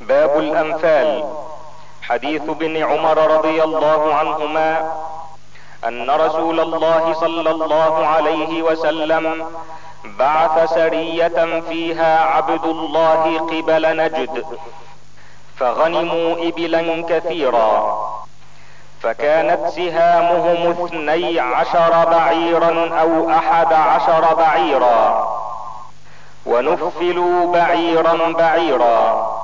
باب الأنفال. حديث ابن عمر رضي الله عنهما أن رسول الله صلى الله عليه وسلم بعث سرية فيها عبد الله قبل نجد فغنموا ابلا كثيرا فكانت سهامهم اثني عشر بعيرا أو أحد عشر بعيرا ونفلوا بعيرا بعيرا.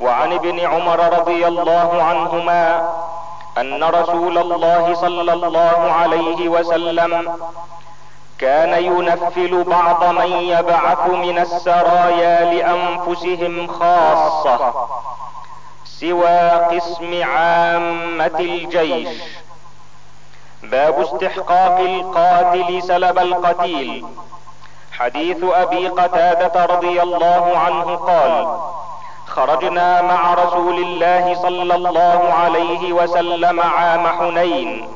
وعن ابن عمر رضي الله عنهما أن رسول الله صلى الله عليه وسلم كان ينفل بعض من يبعث من السرايا لأنفسهم خاصة سوى قسم عامة الجيش. باب استحقاق القاتل سلب القتيل. حديث أبي قتادة رضي الله عنه قال خرجنا مع رسول الله صلى الله عليه وسلم عام حنين.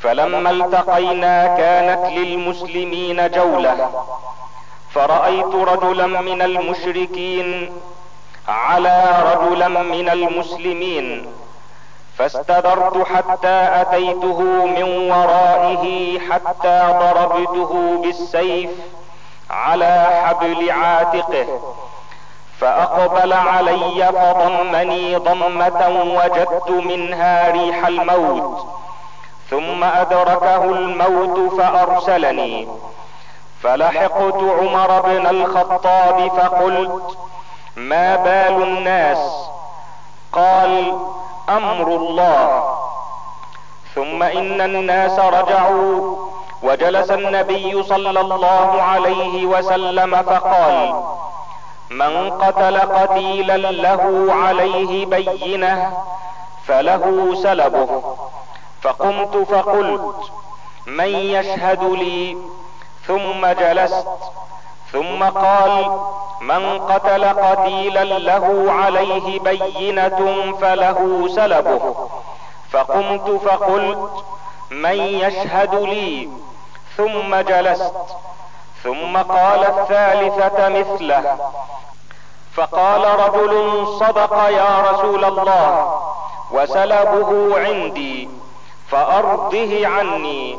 فلما التقينا كانت للمسلمين جولة. فرأيت رجلا من المشركين على رجلا من المسلمين. فاستدرت حتى أتيته من ورائه حتى ضربته بالسيف على حبل عاتقه. فأقبل علي فضمني ضمة وجدت منها ريح الموت ثم أدركه الموت فأرسلني. فلحقت عمر بن الخطاب فقلت ما بال الناس؟ قال أمر الله. ثم إن الناس رجعوا وجلس النبي صلى الله عليه وسلم فقال من قتل قتيلا له عليه بينة فله سلبه. فقمت فقلت من يشهد لي؟ ثم جلست ثم قال من قتل قتيلا له عليه بينة فله سلبه. فقمت فقلت من يشهد لي؟ ثم جلست ثم قال الثالثة مثله. فقال رجل صدق يا رسول الله وسلبه عندي فأرضه عني.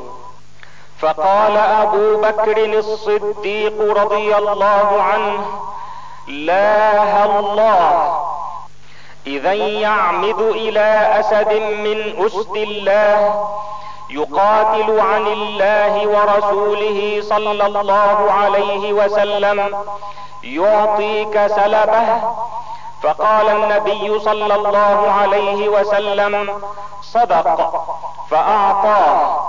فقال أبو بكر الصديق رضي الله عنه لا الله اذا يعمد إلى أسد من أسد الله يقاتل عن الله ورسوله صلى الله عليه وسلم يعطيك سلبه. فقال النبي صلى الله عليه وسلم صدق فأعطاه.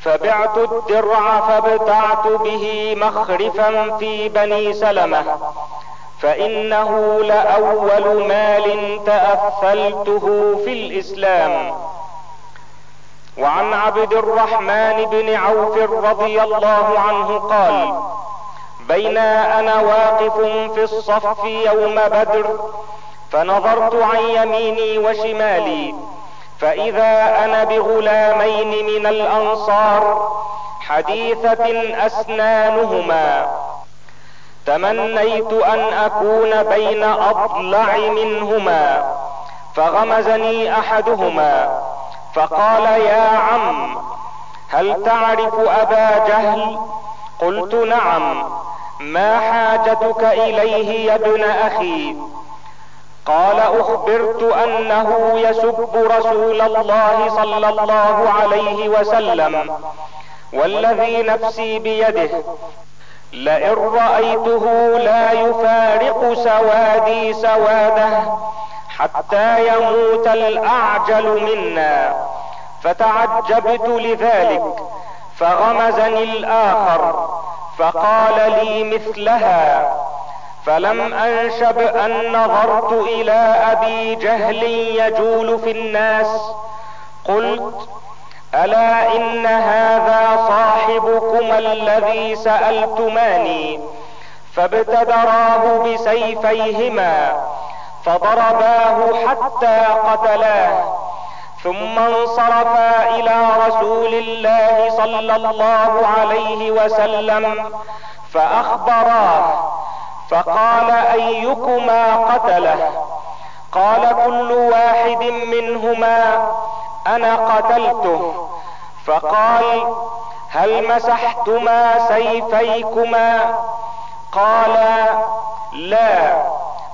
فبعت الدرع فابتعت به مخرفا في بني سلمة فإنه لأول مال تأثلته في الإسلام. وعن عبد الرحمن بن عوف رضي الله عنه قال بين أنا واقف في الصف يوم بدر فنظرت عن يميني وشمالي فإذا أنا بغلامين من الأنصار حديثة أسنانهما. تمنيت أن أكون بين أضلع منهما فغمزني أحدهما. فقال يا عم هل تعرف أبا جهل؟ قلت نعم. ما حاجتك إليه يا ابن أخي؟ قال أخبرت أنه يسب رسول الله صلى الله عليه وسلم والذي نفسي بيده لئن رأيته لا يفارق سوادي سواده. حتى يموت الأعجل منا. فتعجبت لذلك فغمزني الآخر فقال لي مثلها. فلم أنشب أن نظرت إلى أبي جهل يجول في الناس. قلت ألا إن هذا صاحبكما الذي سألتماني؟ فابتدراه بسيفيهما. فضرباه حتى قتلاه. ثم انصرفا إلى رسول الله صلى الله عليه وسلم فاخبراه فقال أيكما قتله؟ قال كل واحد منهما أنا قتلته. فقال هل مسحتما سيفيكما؟ قال لا.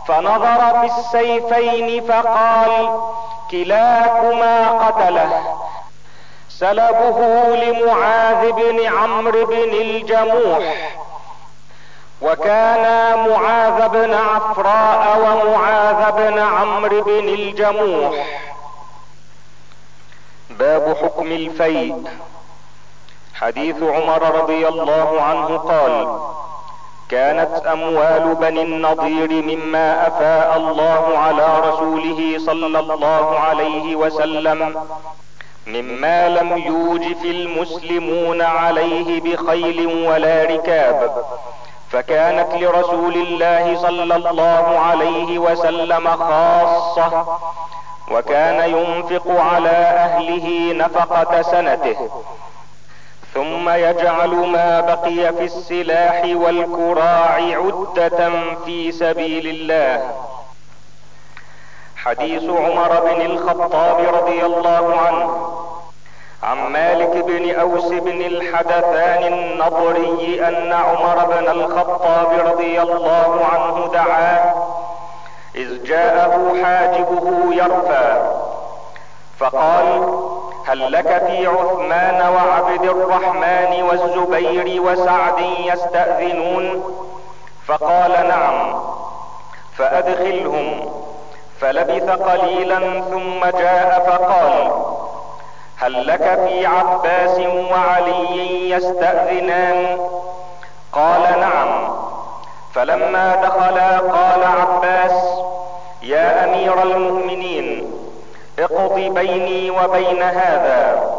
فنظر في السيفين فقال كلاكما قتله. سلبه لمعاذ بن عمرو بن الجموح. وكان معاذ بن عفراء ومعاذ بن عمرو بن الجموح. باب حكم الفيء. حديث عمر رضي الله عنه قال كانت أموال بني النضير مما أفاء الله على رسوله صلى الله عليه وسلم مما لم يوجف المسلمون عليه بخيل ولا ركاب فكانت لرسول الله صلى الله عليه وسلم خاصة وكان ينفق على أهله نفقة سنته ثم يجعل ما بقي في السلاح والكراع عدة في سبيل الله. حديث عمر بن الخطاب رضي الله عنه عن مالك بن أوس بن الحدثان النضري أن عمر بن الخطاب رضي الله عنه دعاه إذ جاءه حاجبه يرفى فقال هل لك في عثمان وعبد الرحمن والزبير وسعد يستأذنون. فقال نعم فأدخلهم. فلبث قليلا ثم جاء فقال هل لك في عباس وعلي يستأذنان؟ قال نعم. فلما دخلا قال عباس يا أمير المؤمنين اقض بيني وبين هذا.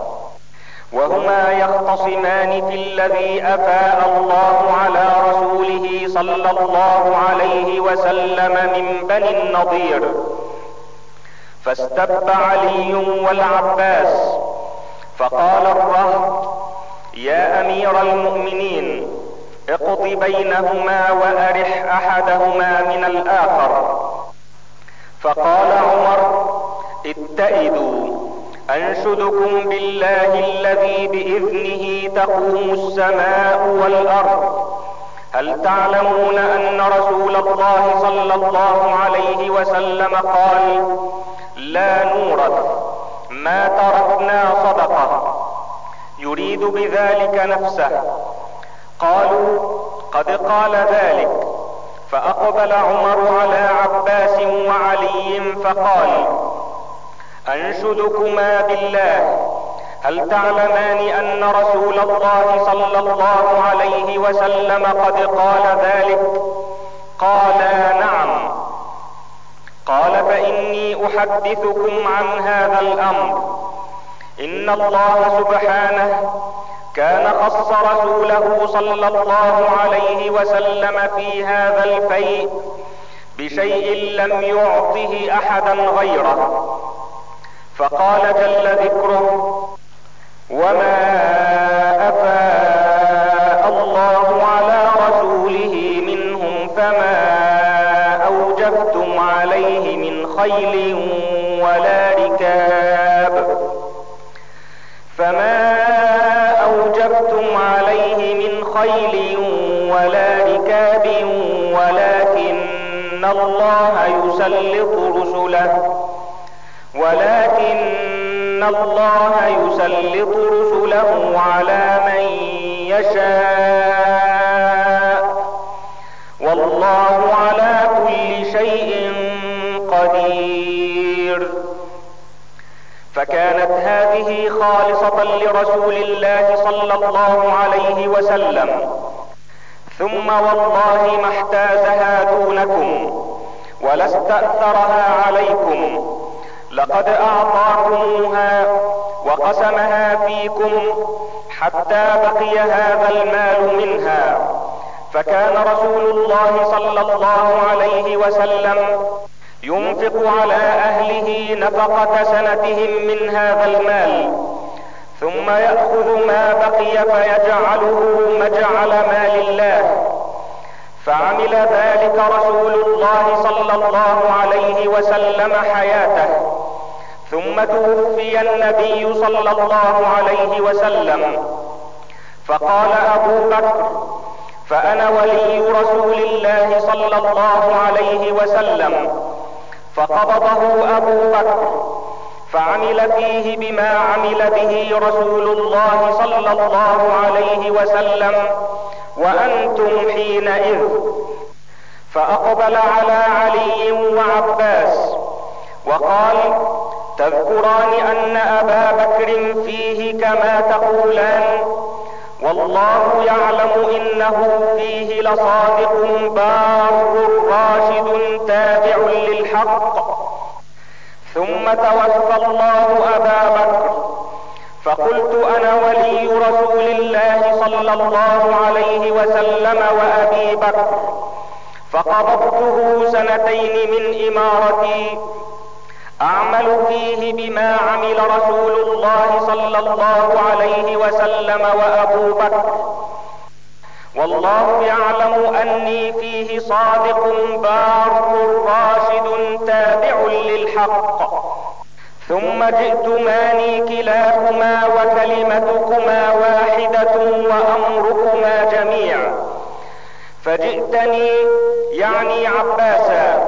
وهما يختصمان في الذي أفاء الله على رسوله صلى الله عليه وسلم من بني النضير. فاستب علي والعباس فقال الرهط يا أمير المؤمنين اقض بينهما وأرح أحدهما من الآخر. فقال عمر اتئدوا انشدكم بالله الذي باذنه تقوم السماء والارض. هل تعلمون ان رسول الله صلى الله عليه وسلم قال لا نورث ما تركنا صدقه. يريد بذلك نفسه. قالوا قد قال ذلك. فاقبل عمر على عباس وعلي فقال أنشدكما بالله. هل تعلمان أن رسول الله صلى الله عليه وسلم قد قال ذلك؟ قالا نعم. قال فإني أحدثكم عن هذا الأمر. إن الله سبحانه كان خص رسوله صلى الله عليه وسلم في هذا الفيء بشيء لم يعطه أحدا غيره. فقال جل ذكره وما افاء الله على رسوله منهم فما اوجفتم عليه من خيل ولا ركاب. فما اوجفتم عليه من خيل ولا ركاب ولكن الله يسلط رسله. ولكن الله يسلط رسله على من يشاء. والله على كل شيء قدير. فكانت هذه خالصة لرسول الله صلى الله عليه وسلم. ثم والله ما احتازها دونكم ولا استأثرها عليكم. لقد أعطاكموها وقسمها فيكم حتى بقي هذا المال منها. فكان رسول الله صلى الله عليه وسلم ينفق على أهله نفقة سنتهم من هذا المال ثم يأخذ ما بقي فيجعله مجعل مال الله. فعمل ذلك رسول الله صلى الله عليه وسلم حياته. ثم توفي النبي صلى الله عليه وسلم. فقال أبو بكر فأنا ولي رسول الله صلى الله عليه وسلم. فقبضه أبو بكر فعمل فيه بما عمل به رسول الله صلى الله عليه وسلم. وأنتم حينئذ فأقبل على علي وعباس وقال تذكران أن أبا بكر فيه كما تقولان والله يعلم إنه فيه لصادق بار راشد تابع للحق. ثم توفى الله أبا بكر. فقلت أنا ولي صلى الله عليه وسلم وأبي بكر. فقبضته سنتين من إمارتي. أعمل فيه بما عمل رسول الله صلى الله عليه وسلم وأبو بكر. والله يعلم أني فيه صادق بار راشد تابع للحق. ثم جئتماني كلاكما وكلمتكما واحدة وأمركما جميع. فجئتني يعني عباسا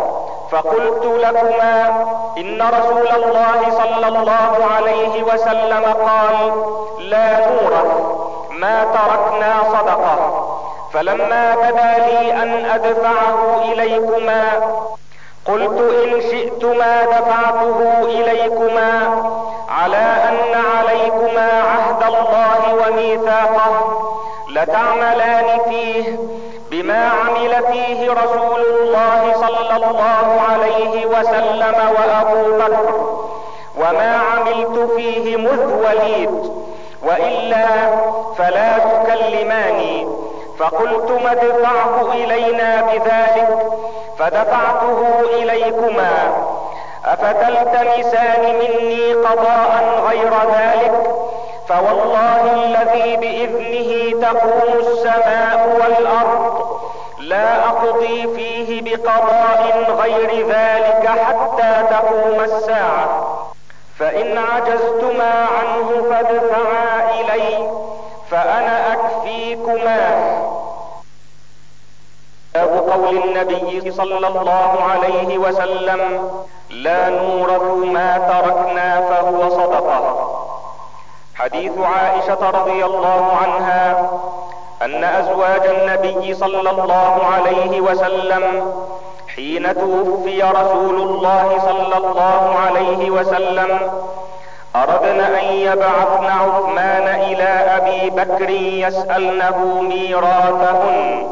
فقلت لكما إن رسول الله صلى الله عليه وسلم قال لا نورث ما تركنا صدقة فلما بدا لي أن أدفعه إليكما قلت إن شئتما دفعته إليكما على أن عليكما عهد الله وميثاقه لتعملان فيه بما عمل فيه رسول الله صلى الله عليه وسلم وأبو بكر وما عملت فيه مذ وليد وإلا فلا تكلماني فقلت ادفعه إلينا بذلك فدفعته إليكما. أفتلتمسان مني قضاء غير ذلك؟ فوالله الذي بإذنه تقوم السماء والأرض لا أقضي فيه بقضاء غير ذلك حتى تقوم الساعة. فإن عجزتما عنه فادفعا الي فأنا أكفيكما. باب قول النبي صلى الله عليه وسلم لا نورث ما تركنا فهو صدقة. حديث عائشة رضي الله عنها أن أزواج النبي صلى الله عليه وسلم حين توفي رسول الله صلى الله عليه وسلم أردن أن يبعثن عثمان إلى أبي بكر يسألنه ميراثهن.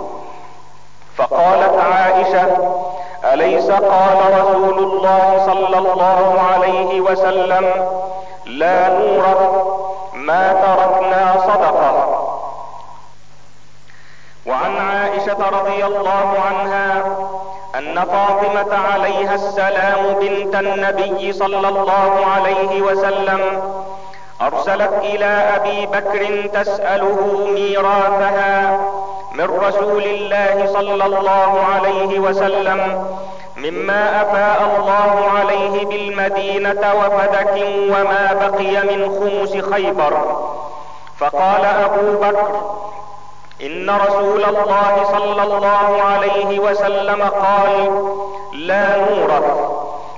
فقالت عائشة أليس قال رسول الله صلى الله عليه وسلم لا نورث ما تركنا صدقة. وعن عائشة رضي الله عنها أن فاطمة عليها السلام بنت النبي صلى الله عليه وسلم أرسلت إلى أبي بكر تسأله ميراثها من رسول الله صلى الله عليه وسلم مما أفاء الله عليه بالمدينة وفدك وما بقي من خمس خيبر. فقال أبو بكر إن رسول الله صلى الله عليه وسلم قال لا نورث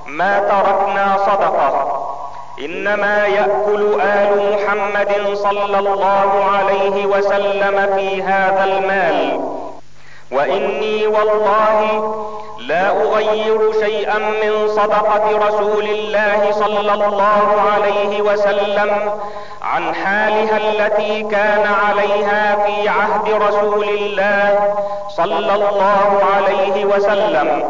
ما تركنا صدقة. إنما يأكل آل محمد صلى الله عليه وسلم في هذا المال. وإني والله لا أغير شيئا من صدقة رسول الله صلى الله عليه وسلم عن حالها التي كان عليها في عهد رسول الله صلى الله عليه وسلم.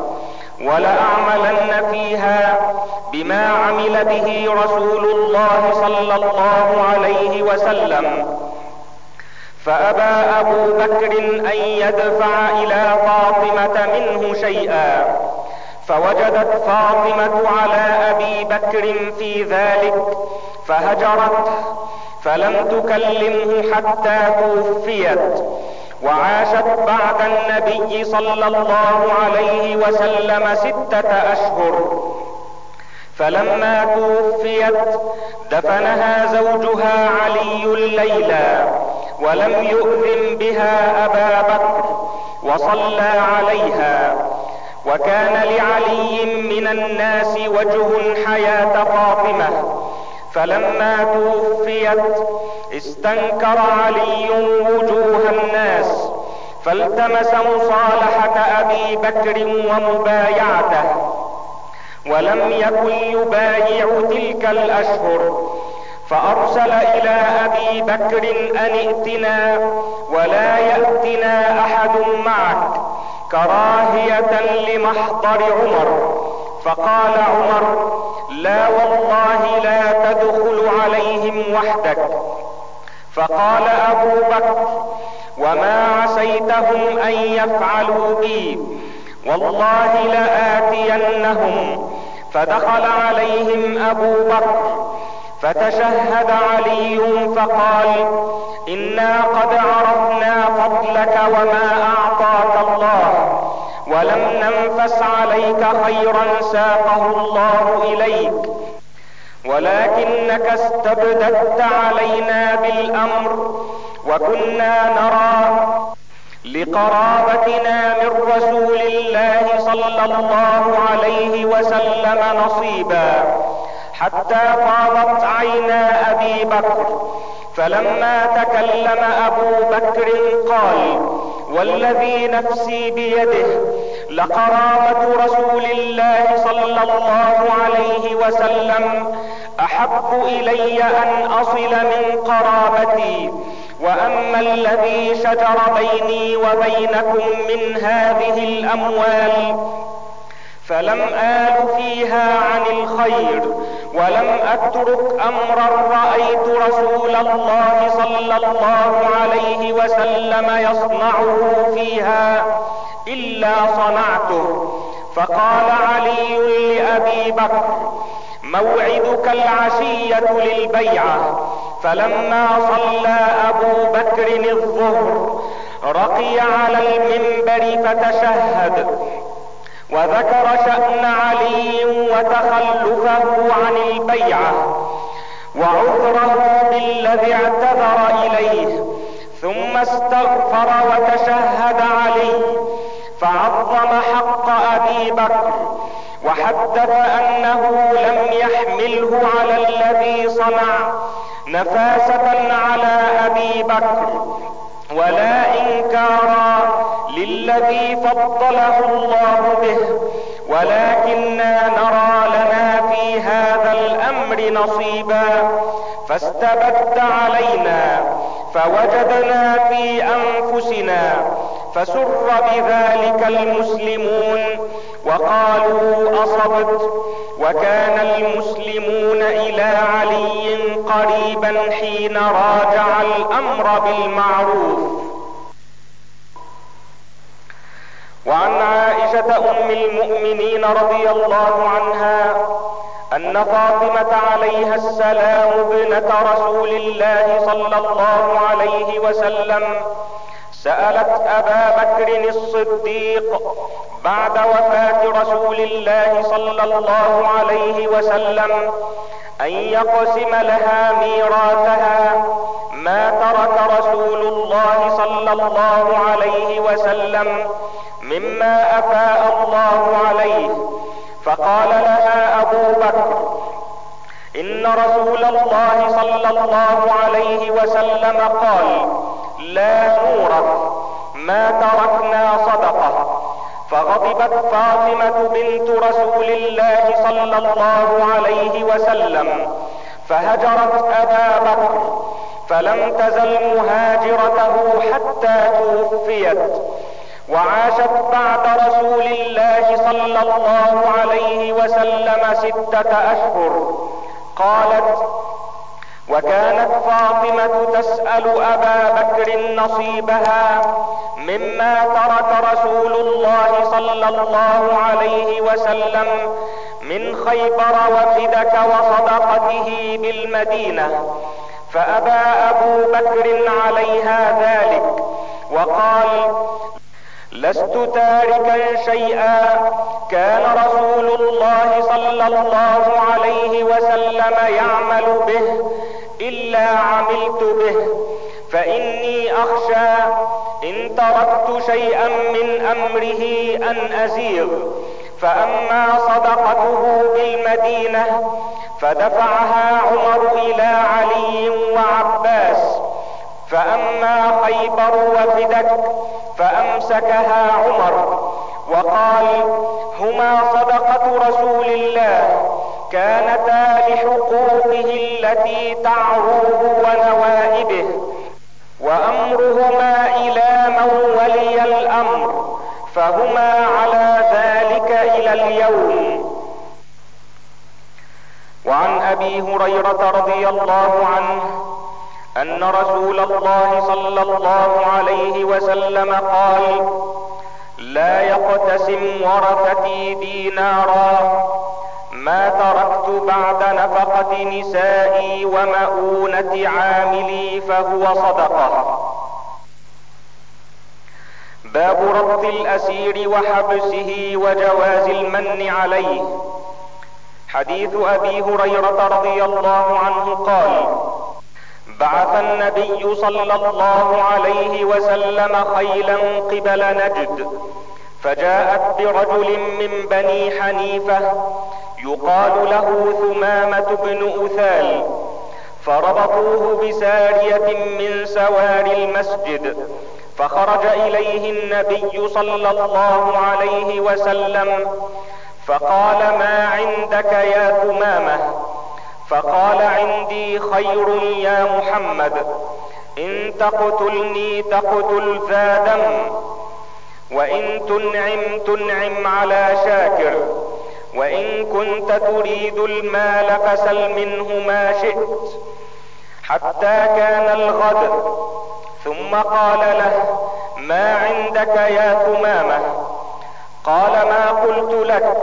ولأعملن فيها بما عمل به رسول الله صلى الله عليه وسلم. فأبى أبو بكر أن يدفع إلى فاطمة منه شيئا. فوجدت فاطمة على أبي بكر في ذلك فهجرته فلم تكلمه حتى توفيت. وعاشت بعد النبي صلى الله عليه وسلم ستة أشهر. فلما توفيت دفنها زوجها علي الليلى ولم يؤذن بها أبا بكر وصلى عليها. وكان لعلي من الناس وجه حياة فاطمة. فلما توفيت استنكر علي وجوه الناس فالتمس مصالحة أبي بكر ومبايعته ولم يكن يبايع تلك الأشهر فأرسل إلى أبي بكر أن ائتنا ولا يأتنا أحد معك كراهية لمحضر عمر. فقال عمر لا والله لا تدخل عليهم وحدك. فقال أبو بكر وما عسيتهم أن يفعلوا بي. والله لآتينهم. فدخل عليهم أبو بكر. فتشهد علي فقال إنا قد عرفنا فضلك وما أعطاك الله ولم ننفس عليك خيرا ساقه الله إليك. ولكنك استبددت علينا بالأمر وكنا نرى لقرابتنا من رسول الله صلى الله عليه وسلم نصيبا. حتى فاضت عينا أبي بكر فلما تكلم أبو بكر قال والذي نفسي بيده لقرابة رسول الله صلى الله عليه وسلم. أحب إلي أن أصل من قرابتي. وأما الذي شجر بيني وبينكم من هذه الأموال فلم آل فيها عن الخير ولم أترك أمرا رأيت رسول الله صلى الله عليه وسلم يصنعه فيها إلا صنعته. فقال علي لأبي بكر موعدك العشية للبيعة. فلما صلى أبو بكر الظهر رقي على المنبر فتشهد. وذكر شأن علي وتخلفه عن البيعة وعذره بالذي اعتذر إليه ثم استغفر وتشهد علي فعظم حق أبي بكر وحدث أنه لم يحمله على الذي صنع نفاسة على أبي بكر ولا إنكارا للذي فضله الله به. ولكننا نرى لنا في هذا الأمر نصيبا. فاستبد علينا فوجدنا في أنفسنا فسر بذلك المسلمون. وقالوا أصبت. وكان المسلمون إلى علي قريبا حين راجع الأمر بالمعروف. وعن عائشة أم المؤمنين رضي الله عنها أن فاطمة عليها السلام ابنة رسول الله صلى الله عليه وسلم سألت أبا بكر الصديق بعد وفاة رسول الله صلى الله عليه وسلم أن يقسم لها ميراثها ما ترك رسول الله صلى الله عليه وسلم مما أفاء الله عليه. فقال لها أبو بكر إن رسول الله صلى الله عليه وسلم قال لا نورث ما تركنا صدقة. فغضبت فاطمة بنت رسول الله صلى الله عليه وسلم فهجرت أبا بكر فلم تزل مهاجرته حتى توفيت. وعاشت بعد رسول الله صلى الله عليه وسلم ستة أشهر. قالت وكانت فاطمة تسأل أبا بكر نصيبها مما ترك رسول الله صلى الله عليه وسلم من خيبر وفدك وصدقته بالمدينة فأبى أبو بكر عليها ذلك وقال لست تاركا شيئا. كان رسول الله صلى الله عليه وسلم يعمل به إلا عملت به. فإني أخشى إن تركت شيئا من أمره أن أزيغ. فأما صدقته بالمدينة فدفعها عمر إلى علي وعباس. فأما خيبر وفدك فأمسكها عمر وقال هما صدقة رسول الله كانتا لحقوقه التي تعروه ونوائبه وأمرهما إلى من ولي الأمر فهما على ذلك إلى اليوم. وعن أبي هريرة رضي الله عنه أن رسول الله صلى الله عليه وسلم قال لا يقتسم ورثتي دينارا. ما تركت بعد نفقة نسائي ومؤونة عاملي فهو صدقة. باب ربط الأسير وحبسه وجواز المن عليه. حديث أبي هريرة رضي الله عنه قال بعث النبي صلى الله عليه وسلم خيلا قبل نجد فجاءت برجل من بني حنيفة يقال له ثمامة بن أثال فربطوه بسارية من سوار المسجد فخرج إليه النبي صلى الله عليه وسلم فقال ما عندك يا ثمامة؟ فقال عندي خير يا محمد. إن تقتلني تقتل ذا دم وإن تنعم تنعم على شاكر وإن كنت تريد المال فسل منه ما شئت. حتى كان الغد ثم قال له ما عندك يا ثمامة؟ قال ما قلت لك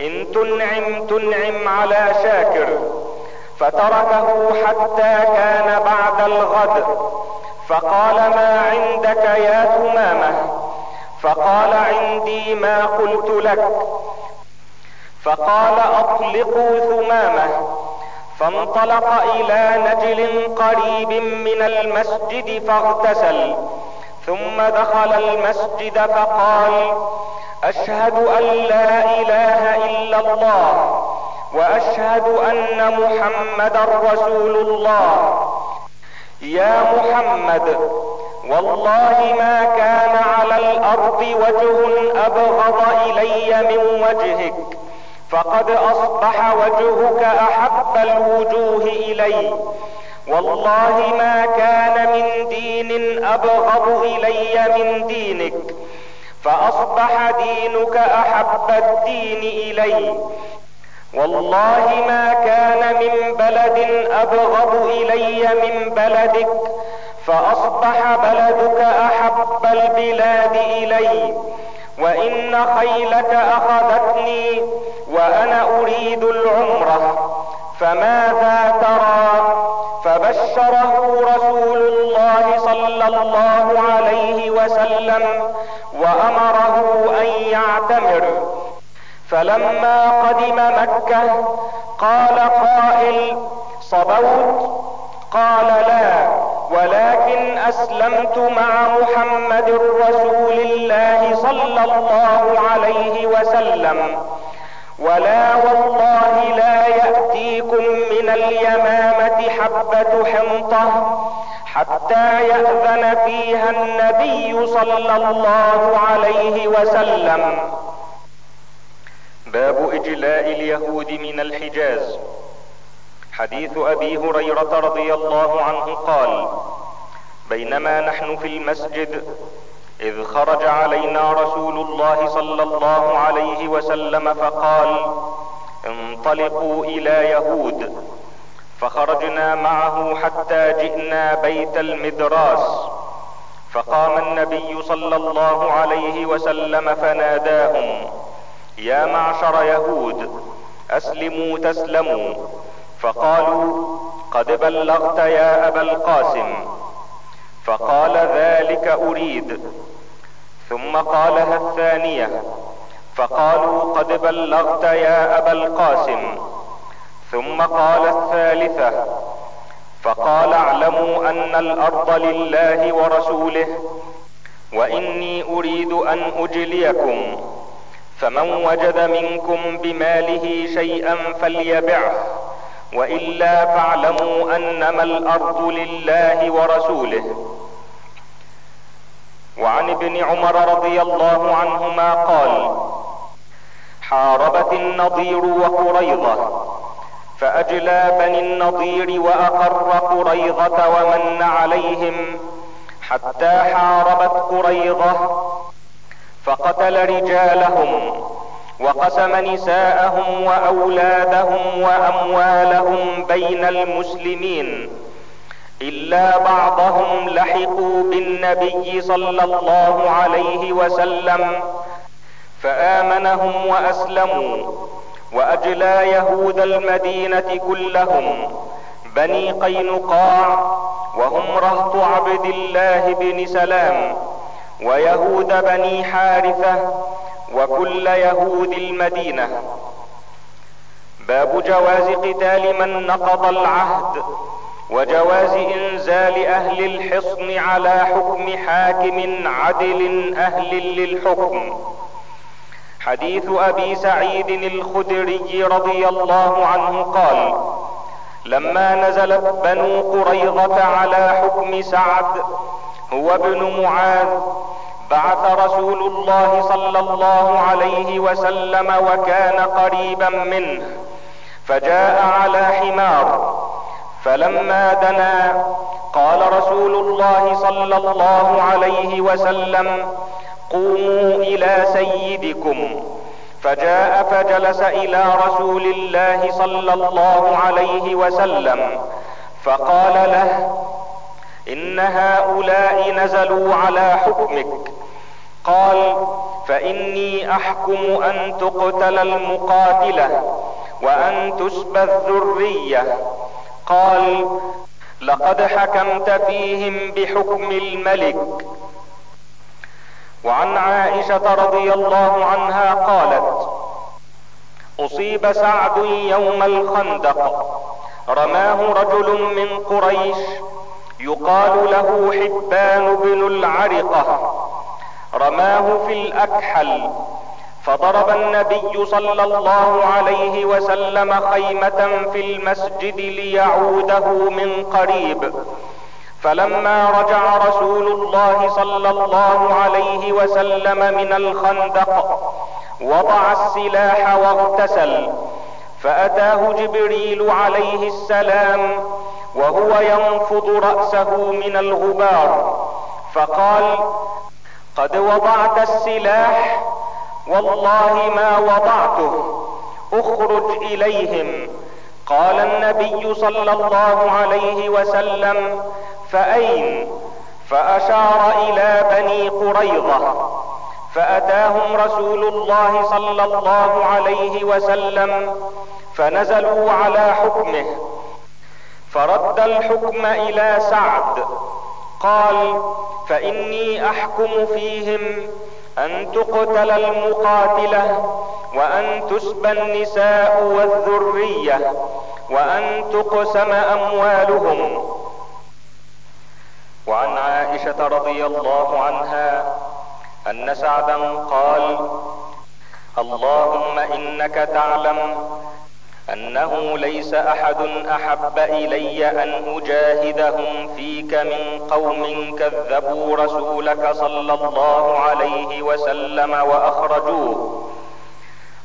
إن تنعم تنعم على شاكر. فتركه حتى كان بعد الغد. فقال ما عندك يا ثمامة؟ فقال عندي ما قلت لك. فقال أطلقوا ثمامة. فانطلق إلى نجل قريب من المسجد فاغتسل. ثم دخل المسجد فقال أشهد أن لا إله إلا الله. وأشهد أن محمدا رسول الله. يا محمد والله ما كان على الأرض وجه أبغض إلي من وجهك فقد أصبح وجهك أحب الوجوه إلي. والله ما كان من دين أبغض إلي من دينك فأصبح دينك أحب الدين إلي. والله ما كان من بلد أبغض إلي من بلدك فأصبح بلدك أحب البلاد إلي وإن خيلك أخذتني وأنا أريد العمرة فماذا ترى؟ فبشره رسول الله صلى الله عليه وسلم وأمره أن يعتمر. فلما قدم مكة قال قائل صبوت؟ قال لا ولكن أسلمت مع محمد رسول الله صلى الله عليه وسلم. ولا والله لا يأتيكم من اليمامة حبة حنطة حتى يأذن فيها النبي صلى الله عليه وسلم. باب إجلاء اليهود من الحجاز. حديث أبي هريرة رضي الله عنه قال بينما نحن في المسجد إذ خرج علينا رسول الله صلى الله عليه وسلم فقال انطلقوا إلى يهود. فخرجنا معه حتى جئنا بيت المدراس. فقام النبي صلى الله عليه وسلم فناداهم يا معشر يهود أسلموا تسلموا. فقالوا قد بلغت يا أبا القاسم. فقال ذلك أريد. ثم قالها الثانية. فقالوا قد بلغت يا أبا القاسم. ثم قال الثالثة. فقال اعلموا أن الأرض لله ورسوله وإني أريد أن أجليكم. فمن وجد منكم بماله شيئا فليبعه. وإلا فاعلموا أنما الأرض لله ورسوله. وعن ابن عمر رضي الله عنهما قال حاربت النضير وقريضه فأجلى بني النضير وأقر قريضه ومن عليهم حتى حاربت قريضه فقتل رجالهم وقسم نساءهم وأولادهم وأموالهم بين المسلمين إلا بعضهم لحقوا بالنبي صلى الله عليه وسلم فآمنهم وأسلموا وأجلى يهود المدينة كلهم بني قينقاع وهم رهط عبد الله بن سلام ويهود بني حارثة وكل يهود المدينة. باب جواز قتال من نقض العهد وجواز إنزال أهل الحصن على حكم حاكم عدل أهل للحكم. حديث أبي سعيد الخدري رضي الله عنه قال لما نزلت بنو قريظة على حكم سعد هو ابن معاذ. بعث رسول الله صلى الله عليه وسلم وكان قريبا منه فجاء على حمار. فلما دنا قال رسول الله صلى الله عليه وسلم قوموا إلى سيدكم. فجاء فجلس إلى رسول الله صلى الله عليه وسلم فقال له إن هؤلاء نزلوا على حكمك. قال فإني أحكم أن تقتل المقاتلة وأن تسبى الذرية. قال لقد حكمت فيهم بحكم الملك. وعن عائشة رضي الله عنها قالت أصيب سعد يوم الخندق. رماه رجل من قريش يقال له حبان بن العرقة رماه في الأكحل فضرب النبي صلى الله عليه وسلم خيمة في المسجد ليعوده من قريب. فلما رجع رسول الله صلى الله عليه وسلم من الخندق وضع السلاح واغتسل فأتاه جبريل عليه السلام وهو ينفض رأسه من الغبار. فقال قد وضعت السلاح والله ما وضعته اخرج إليهم. قال النبي صلى الله عليه وسلم فأين؟ فأشار إلى بني قريظة. فأتاهم رسول الله صلى الله عليه وسلم فنزلوا على حكمه. فرد الحكم إلى سعد. قال فإني أحكم فيهم أن تقتل المقاتلة وأن تسبى النساء والذرية وأن تقسم أموالهم. وعن عائشة رضي الله عنها أن سعدا قال اللهم إنك تعلم أنه ليس أحد أحب إلي أن أجاهدهم فيك من قوم كذبوا رسولك صلى الله عليه وسلم وأخرجوه.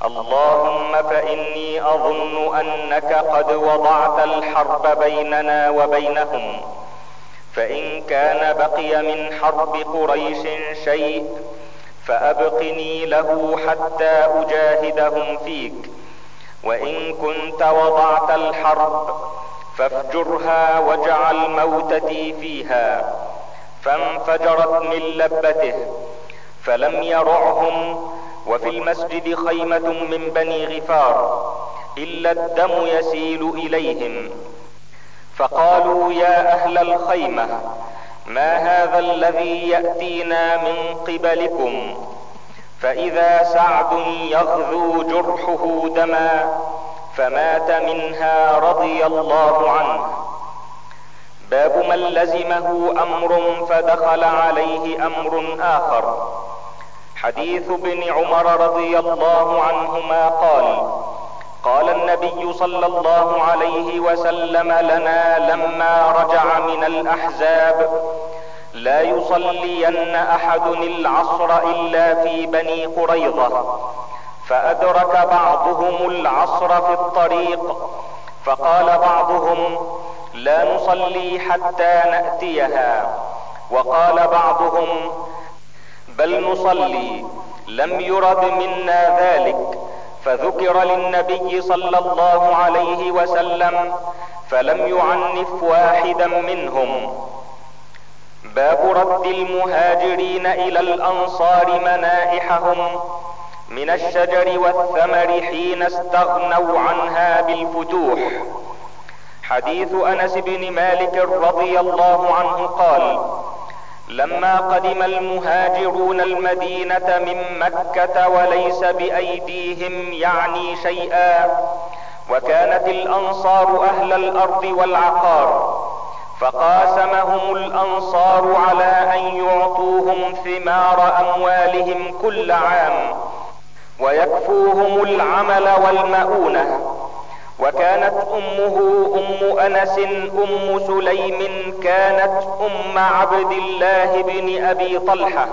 اللهم فإني أظن أنك قد وضعت الحرب بيننا وبينهم. فإن كان بقي من حرب قريش شيء فأبقني له حتى أجاهدهم فيك. وإن كنت وضعت الحرب فافجرها واجعل موتتي فيها فانفجرت من لبته فلم يرعهم وفي المسجد خيمة من بني غفار إلا الدم يسيل إليهم. فقالوا يا أهل الخيمة ما هذا الذي يأتينا من قبلكم؟ فإذا سعد يغذو جرحه دما فمات منها رضي الله عنه. باب من لزمه أمر فدخل عليه أمر آخر. حديث ابن عمر رضي الله عنهما قال قال النبي صلى الله عليه وسلم لنا لما رجع من الأحزاب لا يصلين أحد العصر إلا في بني قريظة فأدرك بعضهم العصر في الطريق فقال بعضهم لا نصلي حتى نأتيها وقال بعضهم بل نصلي لم يرد منا ذلك فذكر للنبي صلى الله عليه وسلم فلم يعنف واحدا منهم. باب رد المهاجرين إلى الأنصار منائحهم من الشجر والثمر حين استغنوا عنها بالفتوح. حديث أنس بن مالك رضي الله عنه قال لما قدم المهاجرون المدينة من مكة وليس بأيديهم يعني شيئا وكانت الأنصار أهل الأرض والعقار فقاسمهم الأنصار على أن يعطوهم ثمار أموالهم كل عام ويكفوهم العمل والمؤونة. وكانت أمه أم أنس أم سليم كانت أم عبد الله بن أبي طلحة.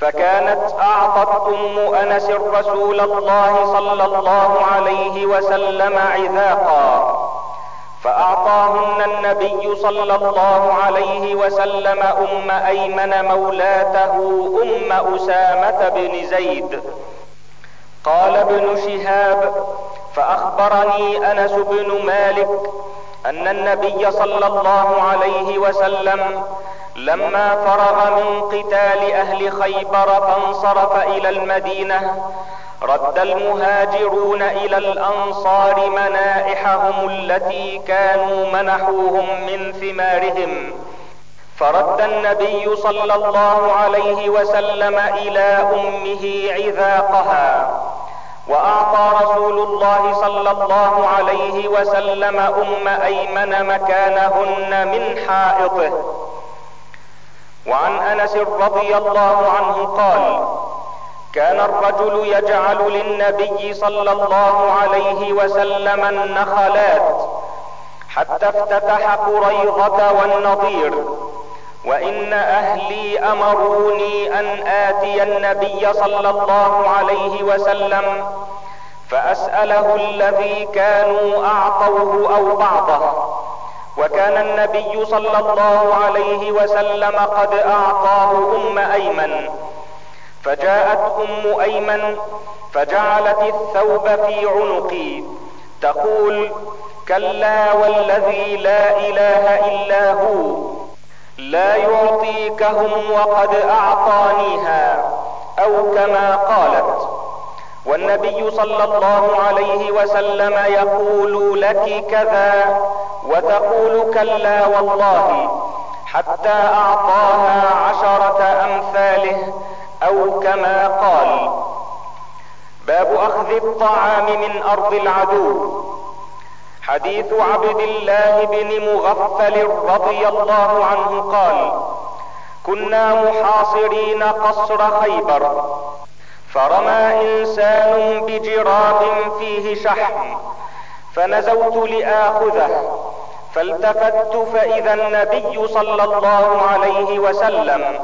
فكانت أعطت أم أنس رسول الله صلى الله عليه وسلم عذاقا. فأعطاهن النبي صلى الله عليه وسلم أم أيمن مولاته أم أسامة بن زيد. قال ابن شهاب فأخبرني أنس بن مالك أن النبي صلى الله عليه وسلم لما فرغ من قتال أهل خيبر فانصرف إلى المدينة رد المهاجرون إلى الأنصار منائحهم التي كانوا منحوهم من ثمارهم. فرد النبي صلى الله عليه وسلم إلى أمه عذاقها. وأعطى رسول الله صلى الله عليه وسلم أم أيمن مكانهن من حائطه. وعن أنس رضي الله عنه قال كان الرجل يجعل للنبي صلى الله عليه وسلم النخلات حتى افتتح قريضه والنضير وإن أهلي أمروني أن آتي النبي صلى الله عليه وسلم فأسأله الذي كانوا أعطوه أو بعضه. وكان النبي صلى الله عليه وسلم قد أعطاه أم أيمن. فجاءت أم أيمن فجعلت الثوب في عنقي. تقول كلا والذي لا إله إلا هو. لا يعطيكهم وقد أعطانيها أو كما قالت. والنبي صلى الله عليه وسلم يقول لك كذا وتقول كلا والله حتى أعطاها عشرة أمثاله أو كما قال. باب أخذ الطعام من أرض العدو. حديث عبد الله بن مغفل رضي الله عنه قال كنا محاصرين قصر خيبر فرمى إنسان بجراب فيه شحم فنزوت لآخذه فالتفت فإذا النبي صلى الله عليه وسلم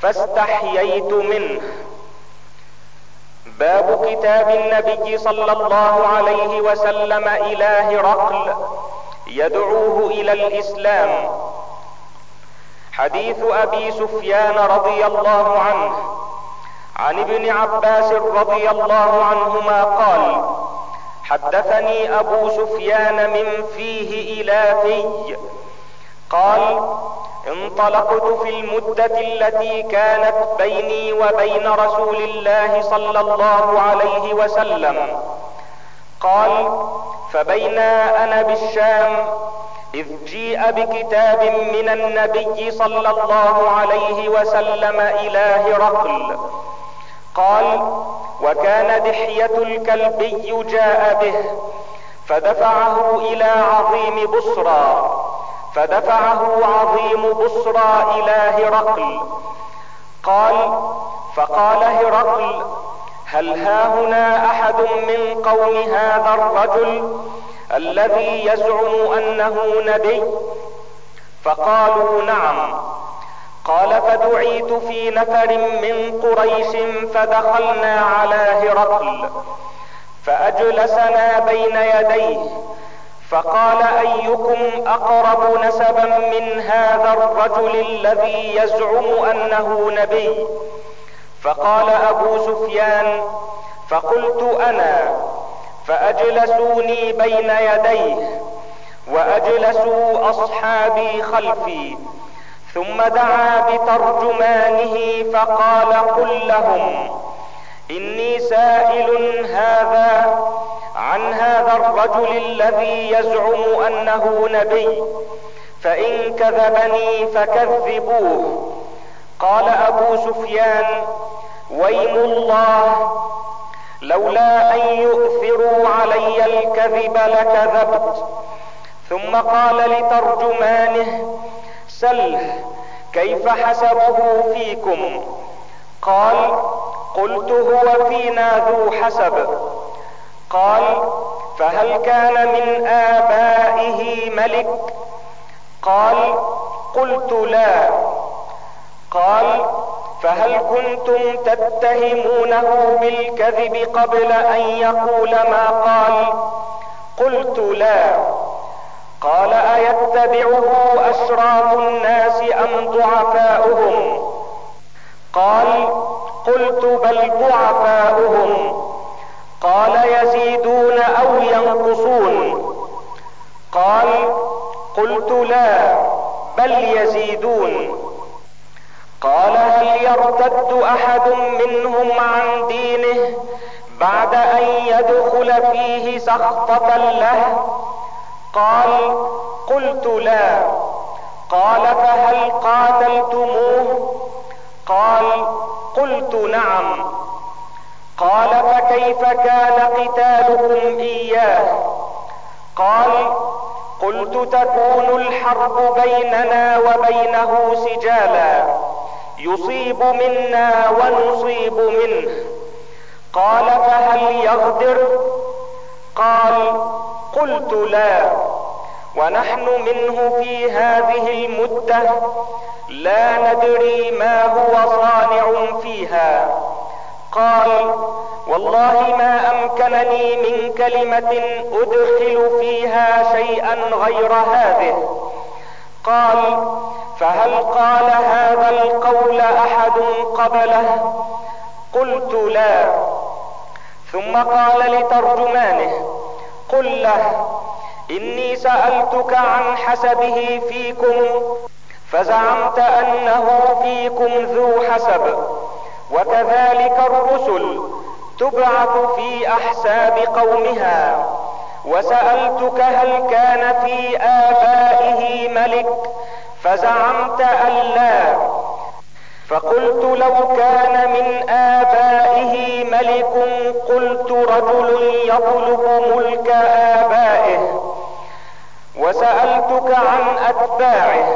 فاستحييت منه. باب كتاب النبي صلى الله عليه وسلم إلى هرقل يدعوه إلى الإسلام. حديث أبي سفيان رضي الله عنه عن ابن عباس رضي الله عنهما قال حدثني أبو سفيان من فيه إلى في قال انطلقت في المدة التي كانت بيني وبين رسول الله صلى الله عليه وسلم. قال فبينا أنا بالشام إذ جيء بكتاب من النبي صلى الله عليه وسلم إلى هرقل قال وكان دحية الكلبي جاء به فدفعه إلى عظيم بصرى. فدفعه عظيم بصرى إلى هرقل قال فقال هرقل هل ها هنا أحد من قوم هذا الرجل الذي يزعم أنه نبي؟ فقالوا نعم. قال فدعيت في نفر من قريش فدخلنا على هرقل فأجلسنا بين يديه فقال أيكم أقرب نسبا من هذا الرجل الذي يزعم أنه نبي؟ فقال أبو سفيان فقلت أنا فأجلسوني بين يديه وأجلسوا أصحابي خلفي ثم دعا بترجمانه فقال قل لهم إني سائل هذا عن هذا الرجل الذي يزعم أنه نبي فإن كذبني فكذبوه. قال أبو سفيان ويم الله لولا أن يؤثروا علي الكذب لكذبت. ثم قال لترجمانه سله كيف حسبه فيكم؟ قال قلت هو فينا ذو حسب. قال فهل كان من آبائه ملك؟ قال قلت لا. قال فهل كنتم تتهمونه بالكذب قبل أن يقول ما قال؟ قلت لا. قال أيتبعه اشراف الناس أم ضعفاؤهم؟ قال قلت بل ضعفاؤهم. قال يزيدون أو ينقصون. قال قلت لا بل يزيدون. قال هل يرتد أحد منهم عن دينه بعد أن يدخل فيه سخطة له؟ قال قلت لا. قال فهل قاتلتموه؟ قال قلت نعم. قال فكيف كان قتالكم إياه؟ قال قلت تكون الحرب بيننا وبينه سجالا. يصيب منا ونصيب منه. قال فهل يغدر؟ قال قلت لا. ونحن منه في هذه المدة لا ندري ما هو صانع فيها. قال والله ما أمكنني من كلمة أدخل فيها شيئا غير هذه. قال فهل قال هذا القول أحد قبله؟ قلت لا. ثم قال لترجمانه قل له إني سألتك عن حسبه فيكم فزعمت أنه فيكم ذو حسب وكذلك الرسل تبعث في أحساب قومها. وسألتك هل كان في آبائه ملك فزعمت أن لا. فقلت لو كان من آبائه ملك قلت رجل يطلب ملك آبائه. وسألتك عن أتباعه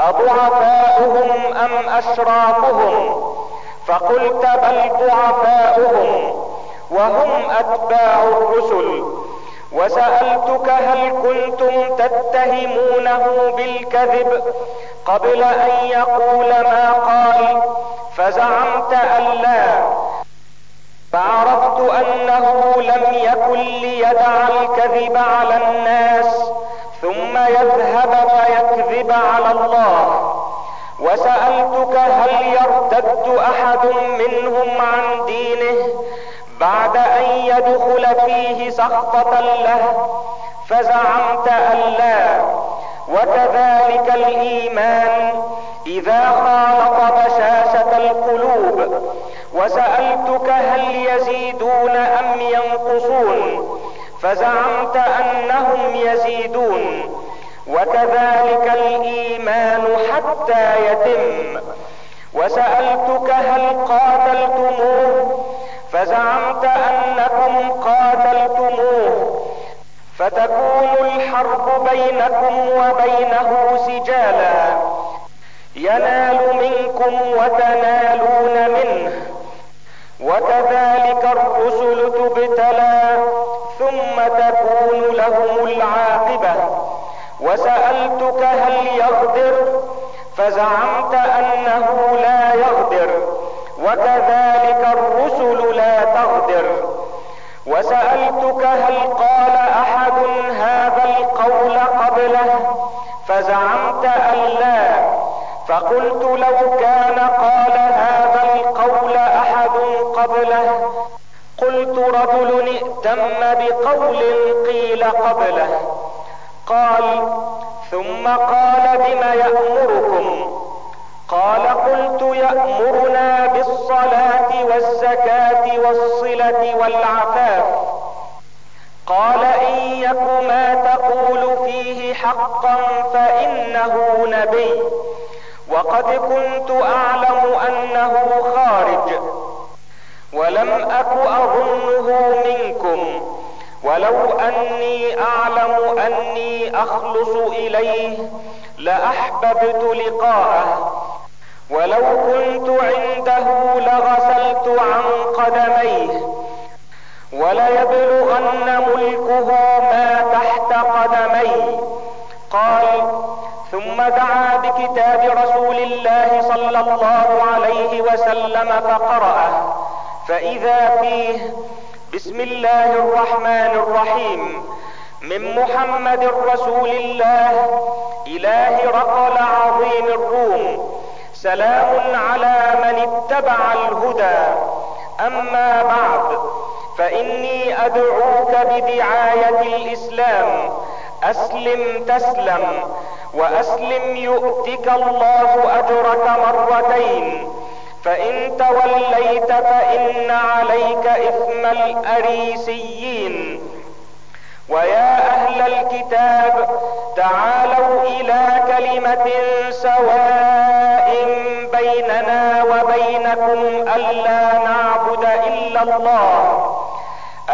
أضعفاؤهم أم اشرافهم فقلت بل ضعفاؤهم وهم أتباع الرسل. وسألتك هل كنتم تتهمونه بالكذب؟ قبل أن يقول ما قال فزعمت أن لا. فعرفت أنه لم يكن ليدع الكذب على الناس. ثم يذهب فيكذب على الله. وسألتك هل يرتد أحد منهم عن دينه بعد أن يدخل فيه سخطة له؟ فزعمت أن لا. وكذلك الإيمان إذا خالط بشاشة القلوب. وسألتك هل يزيدون أم ينقصون؟ فزعمت أنهم يزيدون. وكذلك الإيمان حتى يتم. وسألتك هل قاتلتموه؟ فزعمت أنكم قاتلتموه. فتكون الحرب بينكم وبينه سجالا. ينال منكم وتنالون منه. وكذلك الرسل تبتلى. ثم تكون لهم العاقبة. وسألتك هل يغدر؟ فزعمت أنه لا يغدر وكذلك الرسل لا تغدر. وسألتك هل قال أحد هذا القول قبله؟ فزعمت أن لا. فقلت لو كان قال هذا القول أحد قبله رجل ائتم بقول قيل قبله. قال ثم قال بما يأمركم؟ قال قلت يأمرنا بالصلاة والزكاة والصلة والعفاف. قال إن يك ما تقول فيه حقا فإنه نبي. وقد كنت أعلم أنه خارج. ولم أك أظنه منكم. ولو أني أعلم أني أخلص إليه لأحببت لقاءه. ولو كنت عنده لغسلت عن قدميه. وليبلغن ملكه ما تحت قدمي قال ثم دعا بكتاب رسول الله صلى الله عليه وسلم فقرأه. فإذا فيه بسم الله الرحمن الرحيم من محمد رسول الله إله رقل عظيم الروم سلام على من اتبع الهدى. أما بعد فإني أدعوك بدعاية الإسلام. أسلم تسلم وأسلم يؤتك الله أجرك مرتين. فإن توليت فإن عليك إثم الأريسيين. ويا أهل الكتاب تعالوا إلى كلمة سواء بيننا وبينكم ألا نعبد إلا الله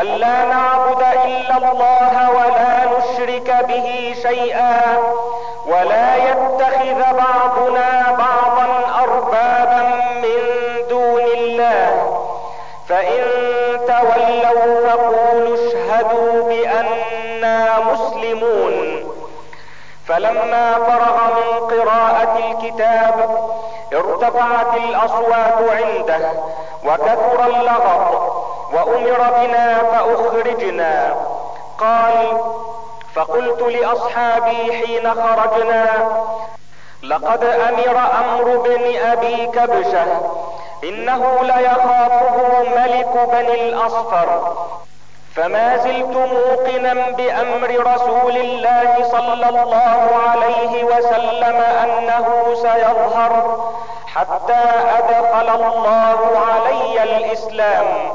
ألا نعبد إلا الله ولا نشرك به شيئا ولا يتخذ بعضنا تولوا فقولوا اشهدوا بانا مسلمون. فلما فرغ من قراءة الكتاب ارتفعت الأصوات عنده وكثر اللغط وأمر بنا فأخرجنا. قال فقلت لأصحابي حين خرجنا لقد أمر أمر بن أبي كبشة إنه ليخافه ملك بني الأصفر. فما زلت موقنا بأمر رسول الله صلى الله عليه وسلم أنه سيظهر حتى أدخل الله علي الإسلام.